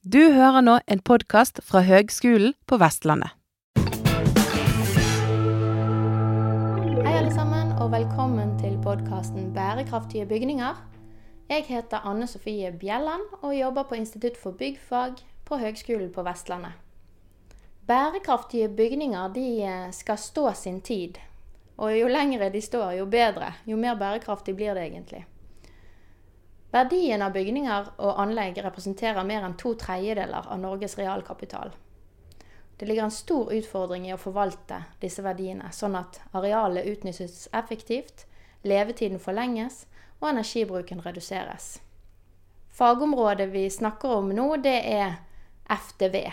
Du hører nå en podkast fra Høgskolen på Vestlandet. Hei alle sammen, og velkommen til podkasten Bærekraftige bygninger. Jeg heter Anne Sofie Bjelland og jobber på Institutt for byggfag på Høgskolen på Vestlandet. Bærekraftige bygninger de eh, skal stå sin tid. Og jo lengre de står, jo bedre. Jo mer bærekraftig blir det egentlig. Verdien av bygninger og anlegg representerer mer enn to tredjedeler av Norges realkapital. Det ligger en stor utfordring i å forvalte disse verdiene, sånn at arealet utnyttes effektivt, levetiden forlenges og energibruken reduseres. Fagområdet vi snakker om nå, det er FDV.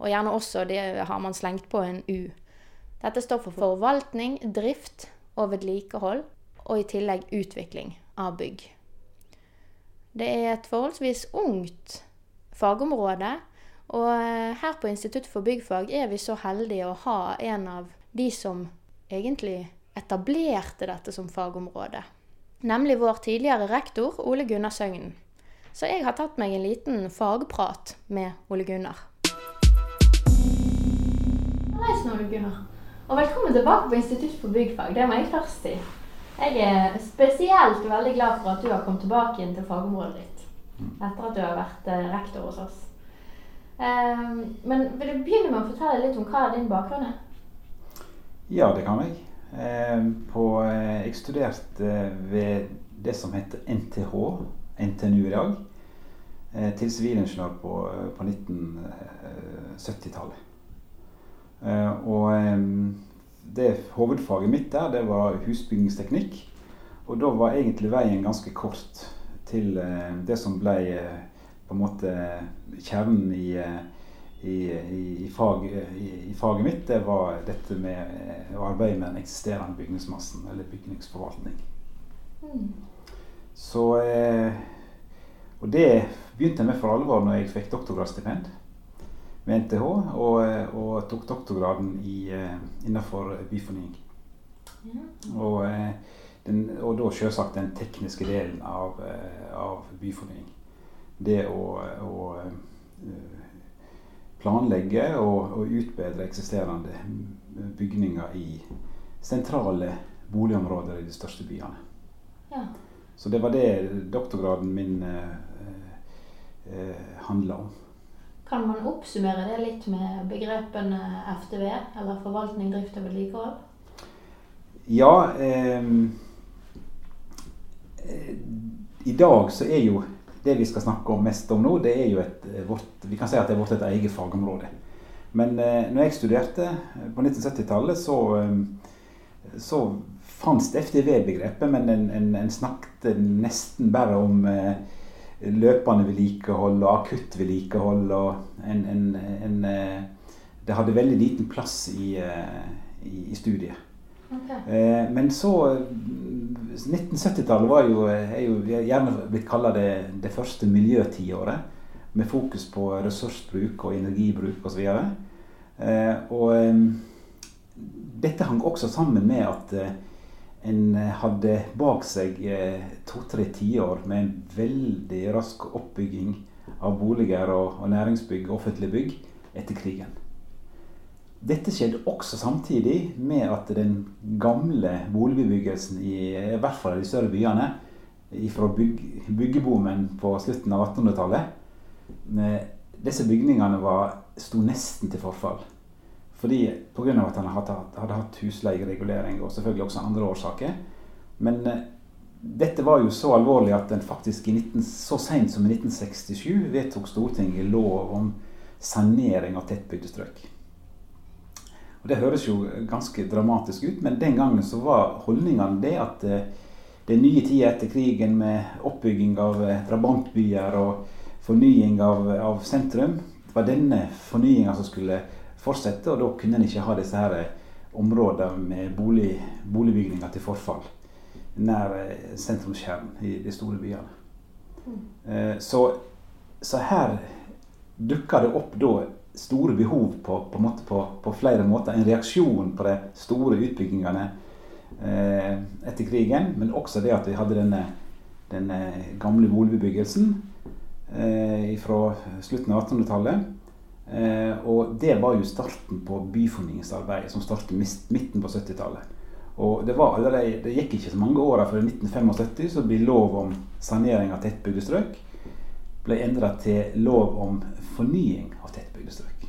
Og gjerne også det har man slengt på en U. Dette står for forvaltning, drift og vedlikehold, og i tillegg utvikling av bygg. Det er et forholdsvis ungt fagområde, og eh, her på Institutt for byggfag er vi så heldige å ha en av de som egentlig etablerte dette som fagområde. Nemlig vår tidligere rektor Ole Gunnar Søgnen. Så jeg har tatt meg en liten fagprat med Ole Gunnar. Hei, Ole Gunnar. Og velkommen tilbake på Institutt for byggfag. Det må jeg først si. Jeg er spesielt veldig glad for at du har kommet tilbake inn til fagområdet ditt. Etter at du har vært eh, rektor hos oss. Um, men vil du begynne med å fortelle litt om hva din bakgrunn er? Ja, det kan jeg. Eh, på, eh, jeg studerte ved det som heter NTH, NTNU i dag, eh, til sivilingeniør på, på 1970-tallet. Og det hovedfaget mitt der, det var husbyggingsteknikk. Og da var egentlig veien ganske kort til det som ble på en måte kjernen i, i, i, fag, i, faget mitt, det var dette med å arbeide med den eksisterende bygningsmassen, eller bygningsforvaltning. Mm. Så Og det begynte jeg med for alvor når jeg fikk doktorgradsstipend med NTH, og, og tok doktorgraden i, innenfor byfornying. Ja. Og, den, og da selvsagt den tekniske delen av, av byfornying. Det å, å planlegge og, og, utbedre eksisterende bygninger i sentrale boligområder i de største byene. Ja. Så det var det doktorgraden min eh, eh, handla om. Kan man oppsummere det litt med begrepene FTV, eller forvaltning, drift og vedlikehold? Ja eh, I dag så er jo det vi skal snakke om mest om nå, det er jo et, vårt, vi kan si at det er vårt et eget fagområde. Men eh, når jeg studerte på 1970-tallet, så, så fantes FTV-begrepet, men en, en, en, snakket nesten bare om eh, løpende vedlikehold og akutt vedlikehold. Og en, en, en, eh, det hadde veldig liten plass i, eh, i, i studiet. Okay. Eh, men så 1970-tallet var jo, er jo gjerne blitt kalla det, det første miljøtiåret. Med fokus på ressursbruk og energibruk osv. Eh, og dette hang også sammen med at en eh, hadde bak seg eh, to-tre tiår med en veldig rask oppbygging av boliger og, og næringsbygg offentlige bygg etter krigen. Dette skjedde også samtidig med at den gamle boligbebyggelsen i, i hvert fall i de større byene, fra bygg, byggeboomen på slutten av 1800-tallet eh, Disse bygningene var, sto nesten til forfall. Fordi Pga. at han hadde, hatt husleieregulering og selvfølgelig også andre årsaker. Men eh, dette var jo så alvorlig at den faktisk i 19, så seint som i 1967 vedtok Stortinget lov om sanering av tettbygde strøk. Og Det høres jo ganske dramatisk ut, men den gangen så var holdningene det at eh, den nye tida etter krigen med oppbygging av eh, drabantbyer og fornying av, av sentrum, det var denne fornyinga som skulle fortsette. Og da kunne en ikke ha disse her eh, områdene med bolig, boligbygninger til forfall nær eh, sentrumskjernen i de store byene. Mm. Eh, så, så, her dukker det opp da store behov på, på, på, på, flere måter. En reaksjon på de store utbyggingene eh, etter krigen, men også det at vi hadde denne, denne gamle boligbebyggelsen. eh, fra slutten av 1800-tallet. Eh, og det var jo starten på byfornyingsarbeidet, som startet midten på 70-tallet. Og det, var det gikk ikke så mange åra før i 1975 så ble lov om sanering av tettbygde strøk ble endra til lov om fornying av tettbygde strøk.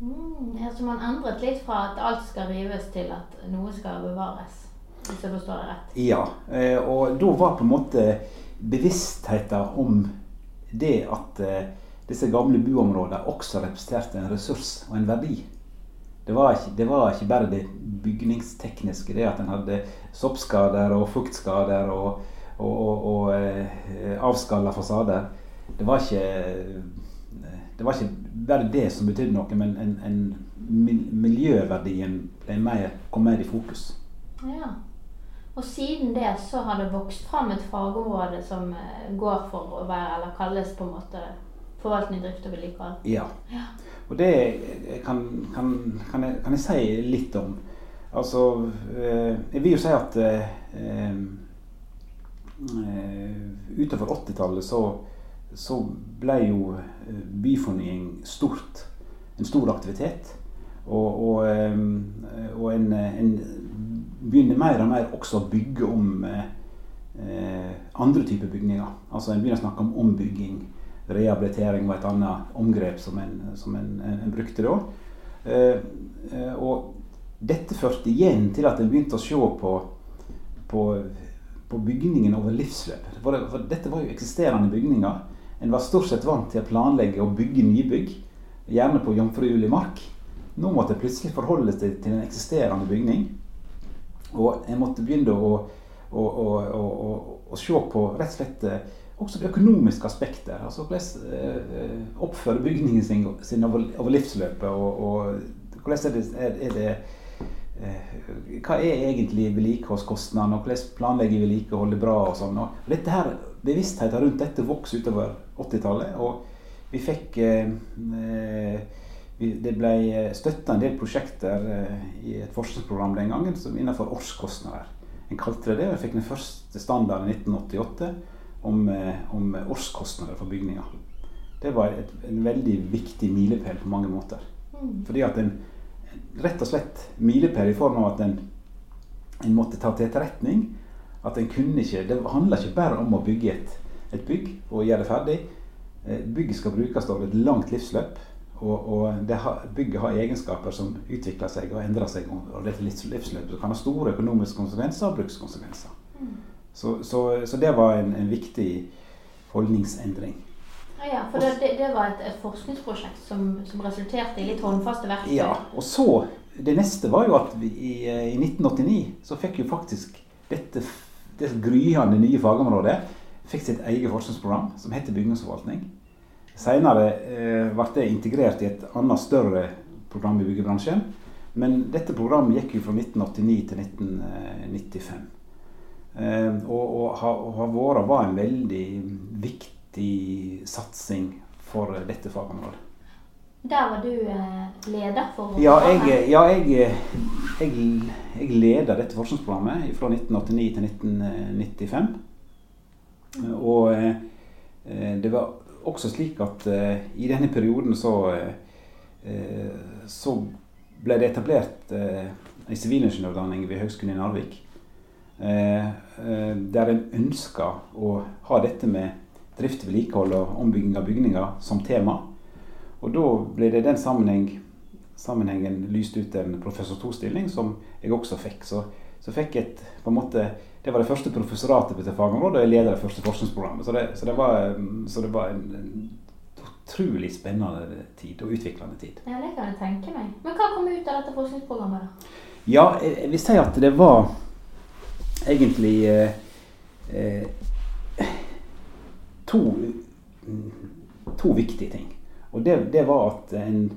Mm, så man endret litt fra at alt skal rives, til at noe skal bevares? Hvis jeg forstår det rett? Ja. Eh, og da var på en måte bevisstheten om det at eh, disse gamle buområdene også representerte en ressurs og en verdi. Det var, ikke, det var ikke bare det bygningstekniske, det at en hadde soppskader og fuktskader og, og, og, og eh, avskalla fasader. Det var ikke det var ikke bare det som betydde noe, men en, en miljøverdien mer, kom mer i fokus. Ja. Og siden det så har det vokst fram et fagområde som eh, går for å være, eller kalles på en måte forvaltning, drift og vedlikehold. Ja. ja. Og det kan, kan, kan, jeg, kan, jeg, si litt om. Altså, eh, jeg vil jo si at eh, eh utover 80-tallet så, så, ble jo eh, byfornying stort. En stor aktivitet. Og, og, og en, en, begynner mer og mer også å bygge om eh, andre typer bygninger. Altså En begynner å snakke om ombygging rehabilitering var et annet omgrep som en, som en, en brukte da. Eh, eh, og dette førte igjen til at en begynte å se på, på, på bygningen over livsløp. For, for dette var jo eksisterende bygninger. En var stort sett vant til å planlegge og bygge nybygg, gjerne på jomfruelig mark. Nå måtte jeg plutselig forholde seg til en eksisterende bygning. Og jeg måtte begynne å, å, å, å se på rett og slett eh, også det økonomiske aspektet. altså Hvordan eh, oppfører bygningen sin, sin over, over, livsløpet? Og, og hvordan er det, er, det eh, Hva er egentlig vedlikeholdskostnadene, og hvordan planlegger vedlikeholdet bra? og sånn. Og dette her, Bevisstheten rundt dette vokste utover 80-tallet. Og vi fikk eh, vi, Det ble støtta en del prosjekter eh, i et forskningsprogram den gangen som innenfor årskostnader. En kalte det det. Vi fikk den første standarden i 1988 om, eh, om årskostnader for bygninger. Det var et, en veldig viktig milepæl på mange måter. Mm. Fordi at en rett og slett milepæl i form av at en, en, måtte ta til etterretning at en kunne ikke Det handler ikke bare om å bygge et, et bygg og gjøre det ferdig. Eh, bygget skal brukes over et langt livsløp. Og, og ha, bygget har egenskaper som utvikler seg og endrer seg over dette livsløpet. Det kan ha store økonomiske konsekvenser og brukskonsekvenser. Mm. Så, så, så det var en, en, viktig holdningsendring. Ja, for det, det var et, et forskningsprosjekt som, som, resulterte i litt håndfaste verktøy? Ja, og så Det neste var jo at vi, i, i 1989 så fikk jo faktisk dette det gryende nye fagområdet fikk sitt eget forskningsprogram som heter bygningsforvaltning. Senere eh, ble det integrert i et annet større program i byggebransjen. Men dette programmet gikk jo fra 1989 til 1995. Eh, og, og, har vært var en veldig viktig satsing for dette fagområdet. Der var du eh, leder for Ja, jeg, ja, jeg, jeg, jeg leda dette forskningsprogrammet fra 1989 til 1995. Og eh, det var også slik at i denne perioden så, så ble det etablert en sivilingeniørutdanning ved Høgskolen i Narvik. Eh, eh, der en ønsker å ha dette med drift, vedlikehold og ombygging av bygninger som tema. Og da ble det i den sammenheng, sammenhengen lyst ut en professor 2-stilling, som jeg også fikk. Så, så fikk et, på en måte, Det var det første professoratet på dette fagområdet, og jeg leder det første forskningsprogrammet. Så det, så det, var, så det var en, utrolig spennende tid, og utviklende tid. Ja, det kan jeg tenke meg. Men hva kom ut av dette forskningsprogrammet, da? Ja, jeg vil si at det var egentlig eh, eh, to, to, viktige ting. Og det, det var at en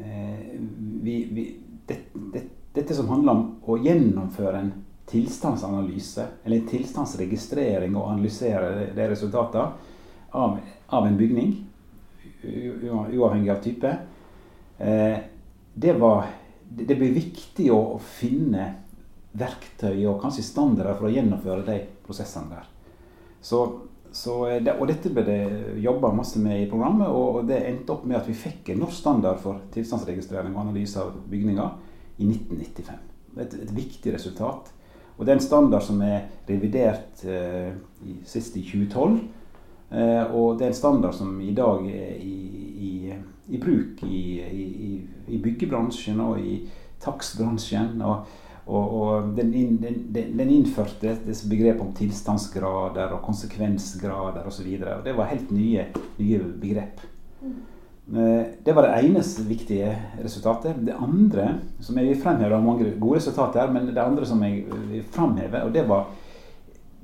eh, vi, vi, det, det, Dette som handler om å gjennomføre en tilstandsanalyse, eller en tilstandsregistrering og analysere de, de resultatene av, av, en bygning, uavhengig av type, eh, det, var, det blir viktig å, å finne verktøy og kanskje standarder for å gjennomføre de prosessene der. Så, så det, og dette ble det jobba masse med i programmet, og det endte opp med at vi fikk en norsk standard for tilstandsregistrering og analyse av bygninger i 1995. Et, et viktig resultat. Og det er en standard som er revidert eh, i, sist i 2012. Eh, og det er en standard som i dag er i, i, i bruk i, byggebransjen og i takstbransjen. Og, og den, den, den, innførte disse begrepet om tilstandsgrader og konsekvensgrader osv. Det var helt nye, nye begrep. Mm. Eh, det var det eneste viktige resultatet. Det andre som jeg vil fremheve, mange gode resultater her, men det andre som jeg vil fremheve, og det var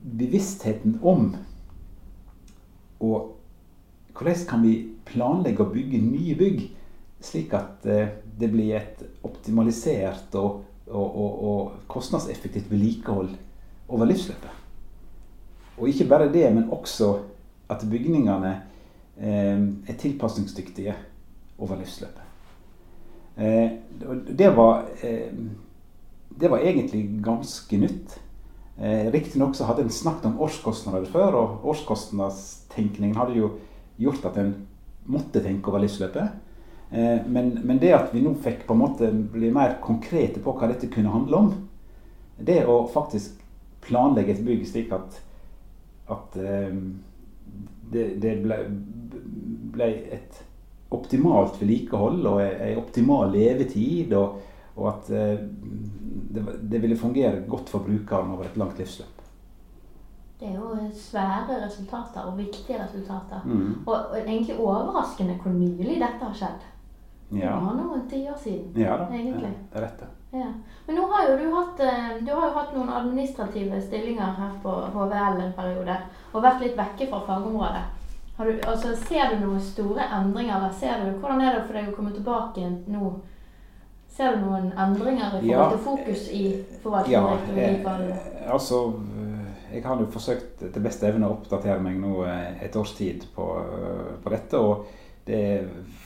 bevisstheten om og hvordan kan vi planlegge å bygge nye bygg slik at eh, det blir et optimalisert og og, og, og kostnadseffektivt vedlikehold over livsløpet. Og ikke bare det, men også at bygningene eh, er tilpasningsdyktige over livsløpet. Eh, det, var, eh, det var egentlig ganske nytt. Eh, Riktignok så hadde en snakket om årskostnader før, og årskostnadstenkningen hadde jo gjort at en måtte tenke over livsløpet. Eh, men, men, det at vi nå fikk på en måte bli mer konkrete på hva dette kunne handle om, det å faktisk planlegge et bygg slik at, at eh, det, det ble, ble, et optimalt vedlikehold og ei optimal levetid, og, og at eh, det, det, ville fungere godt for brukeren over et langt livsløp. Det er jo svære resultater og viktige resultater. Mm. Og, og egentlig overraskende hvor nylig dette har skjedd. Ja. Det var noen tiår siden, ja, da. egentlig. Ja, det er rett, det. Ja. Men nå har jo du hatt, eh, du har jo hatt noen administrative stillinger her på HVL en periode, og vært litt vekke fra fagområdet. Du, altså, ser du noen store endringer? Eller ser du, hvordan er det for deg å komme tilbake nå? Ser du noen endringer i forhold til fokus i forvaltningen? Ja, jeg, altså jeg har jo forsøkt til beste evne å oppdatere meg nå eh, et års tid på, på dette. Og det er eh,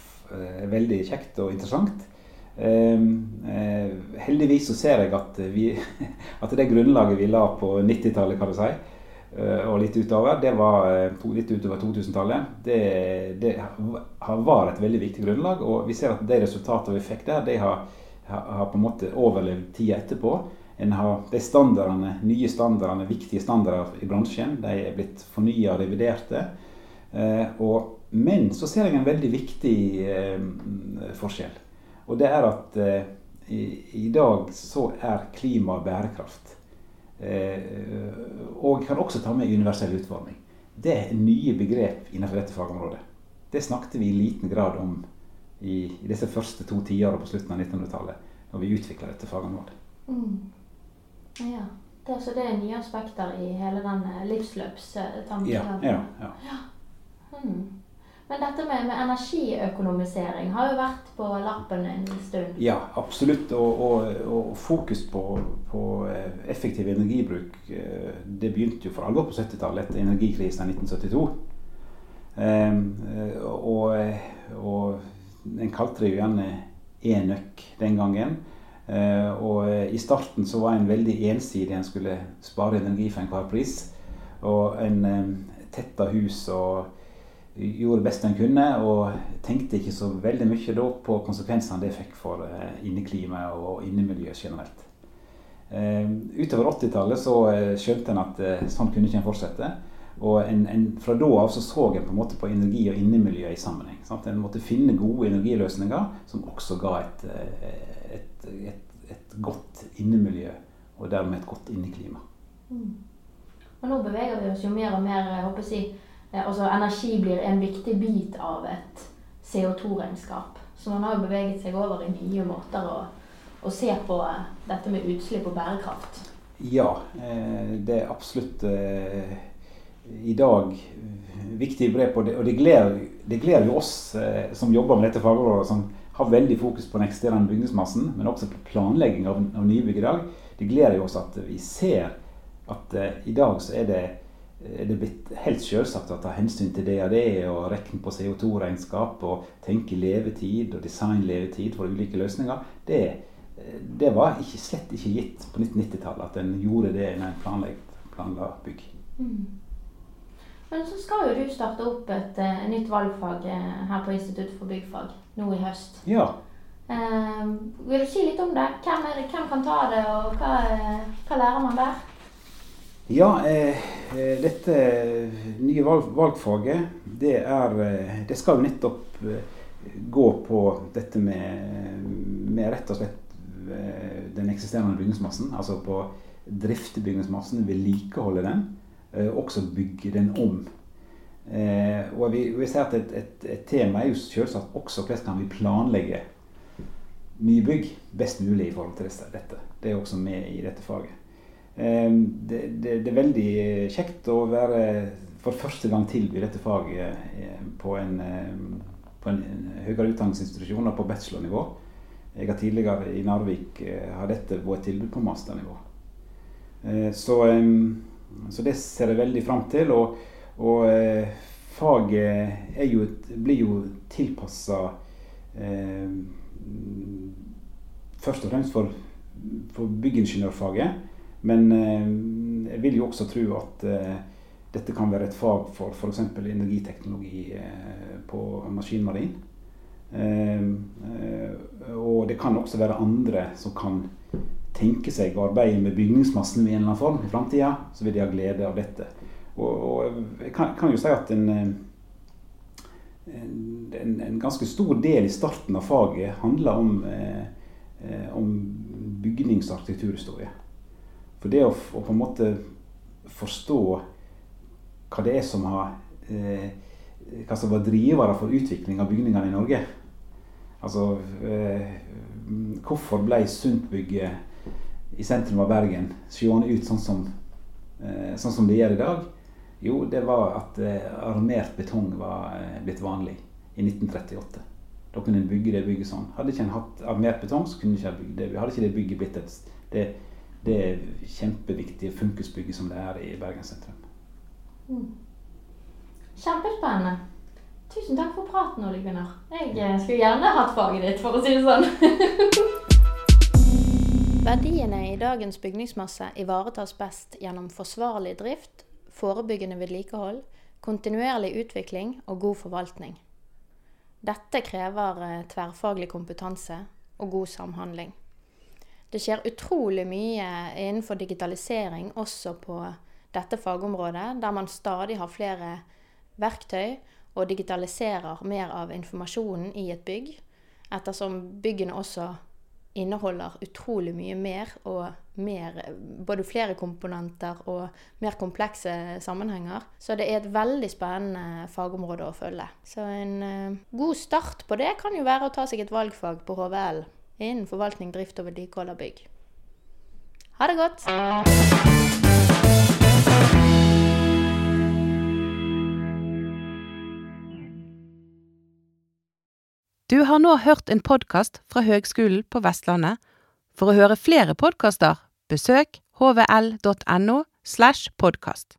veldig kjekt og interessant. Ehm, eh, heldigvis så ser jeg at, vi, at det grunnlaget vi la på 90-tallet, kan du si, eh, og litt utover, det var litt utover 2000-tallet. Det, det, var et veldig viktig grunnlag. Og vi ser at de resultatene vi fikk der, de har, har på en måte overlevd tida etterpå. Har, de standardene, nye standardene, viktige standarder i bransjen, de er blitt fornya og reviderte. og men så ser jeg en veldig viktig eh, forskjell. Og det er at eh, i, i, dag så er klima bærekraft. Eh, og kan også ta med universell utforming. Det er nye begrep innenfor dette fagområdet. Det snakket vi i liten grad om i, i disse første to tiårene på slutten av 1900-tallet, når vi utvikla dette fagområdet. Mm. Ja. Det, så det er nye aspekter i hele den livsløpstanken? Ja. ja, ja. ja. Hmm. Men dette med, med, energiøkonomisering har jo vært på lappen en stund? Ja, absolutt. Og, og, og fokus på, på, eh, effektiv energibruk eh, det begynte jo for alvor på 70-tallet, etter energikrisen i 1972. Um, og, og en kalte det jo gjerne enøk den gangen. Uh, og i starten så var en veldig ensidig. En skulle spare energi for enhver pris. Og en um, tetta hus og gjorde best en kunne, og tenkte ikke så veldig mye da på konsekvensene det fikk for eh, inneklimaet og innemiljøet generelt. Eh, utover 80-tallet så eh, skjønte en at sånn kunne ikke en fortsette. Og en, en, fra da av så, så en på en måte på energi og innemiljø i sammenheng. Sant? En måtte finne gode energiløsninger som også ga et, et, et, et godt innemiljø, og dermed et godt inneklima. Mm. Og nå beveger vi oss jo mer og mer jeg håper å si, altså Energi blir en viktig bit av et CO2-regnskap. Så man har jo beveget seg over i nye måter å, å se på eh, dette med utslipp og bærekraft. Ja, eh, det er absolutt i dag viktige grep. Og det gleder, det gleder jo oss som jobber med dette fagområdet, som har veldig fokus på den eksisterende bygningsmassen, men også på planlegging av, av nybygg i dag. Det gleder jo oss at vi ser at i dag så er det er det blitt helt selvsagt å ta hensyn til det og regne på CO2-regnskap og tenke levetid og designlevetid for ulike løsninger. Det, det var ikke, slett ikke gitt på 1990-tallet at en gjorde det når en planla bygg. Mm. Men så skal jo du starte opp et uh, nytt valgfag uh, her på Institutt for byggfag nå i høst. Ja. Uh, vil du si litt om det? Hvem, det? Hvem kan ta det, og hva, hva lærer man der? Ja, dette nye valg, valgfaget, det er Det skal jo nettopp gå på dette med, med rett og slett den eksisterende bygningsmassen. Altså på drifte bygningsmassen, vedlikeholde den Eh, også bygge den om. Eh, og vi, vi ser at et, et, et, tema er jo selvsagt også hvordan kan vi planlegge nye bygg best mulig i forhold til dette. Det er også med i dette faget. Eh, det, det, det, er veldig kjekt å være for første gang tilby dette faget på en, på en høyere utdanningsinstitusjon på bachelornivå. Jeg har tidligere i Narvik har dette vært et tilbud på masternivå. Så så det ser jeg veldig fram til. Og, og eh, faget jo, blir jo tilpassa eh, først og fremst for, for byggingeniørfaget. Men eh, jeg vil jo også tro at eh, dette kan være et fag for f.eks. energiteknologi eh, på maskinmarin. Eh, og det kan også være andre som kan tenke seg å arbeide med bygningsmassen i en eller annen form i framtida, så vil de ha glede av dette. Og, og jeg kan, kan, jo si at en, en, en, ganske stor del i starten av faget handler om, om bygnings- og arkitekturhistorie. For det å, å, på en måte forstå hva det er som har eh, hva som var drivere for utvikling av bygningene i Norge. Altså eh, hvorfor ble Sundtbygget i sentrum av Bergen seende ut sånn som, eh, sånn som, det gjør i dag? Jo, det var at eh, armert betong var eh, blitt vanlig i 1938. Da kunne en bygge det bygget sånn. Hadde ikke en hatt armert betong, så kunne ikke bygd det. Hadde ikke det bygget blitt et, det, det kjempeviktige funkisbygget som det er i Bergen sentrum. Mm. Kjempespennende. Tusen takk for praten, Ole Gunnar. Jeg skulle gjerne hatt faget ditt, for å si det sånn. Verdiene i dagens bygningsmasse ivaretas best gjennom forsvarlig drift, forebyggende vedlikehold, kontinuerlig utvikling og god forvaltning. Dette krever eh, tverrfaglig kompetanse og god samhandling. Det skjer utrolig mye innenfor digitalisering også på dette fagområdet, der man stadig har flere verktøy og digitaliserer mer av informasjonen i et bygg, ettersom byggene også inneholder utrolig mye mer og mer, både flere komponenter og mer komplekse sammenhenger. Så det er et veldig spennende fagområde å følge. Så en uh, god start på det kan jo være å ta seg et valgfag på HVL innen forvaltning, drift og vedlikehold av bygg. Ha det godt! Du har nå hørt en podkast fra Høgskolen på Vestlandet. For å høre flere podkaster, besøk hvl.no slash podkast.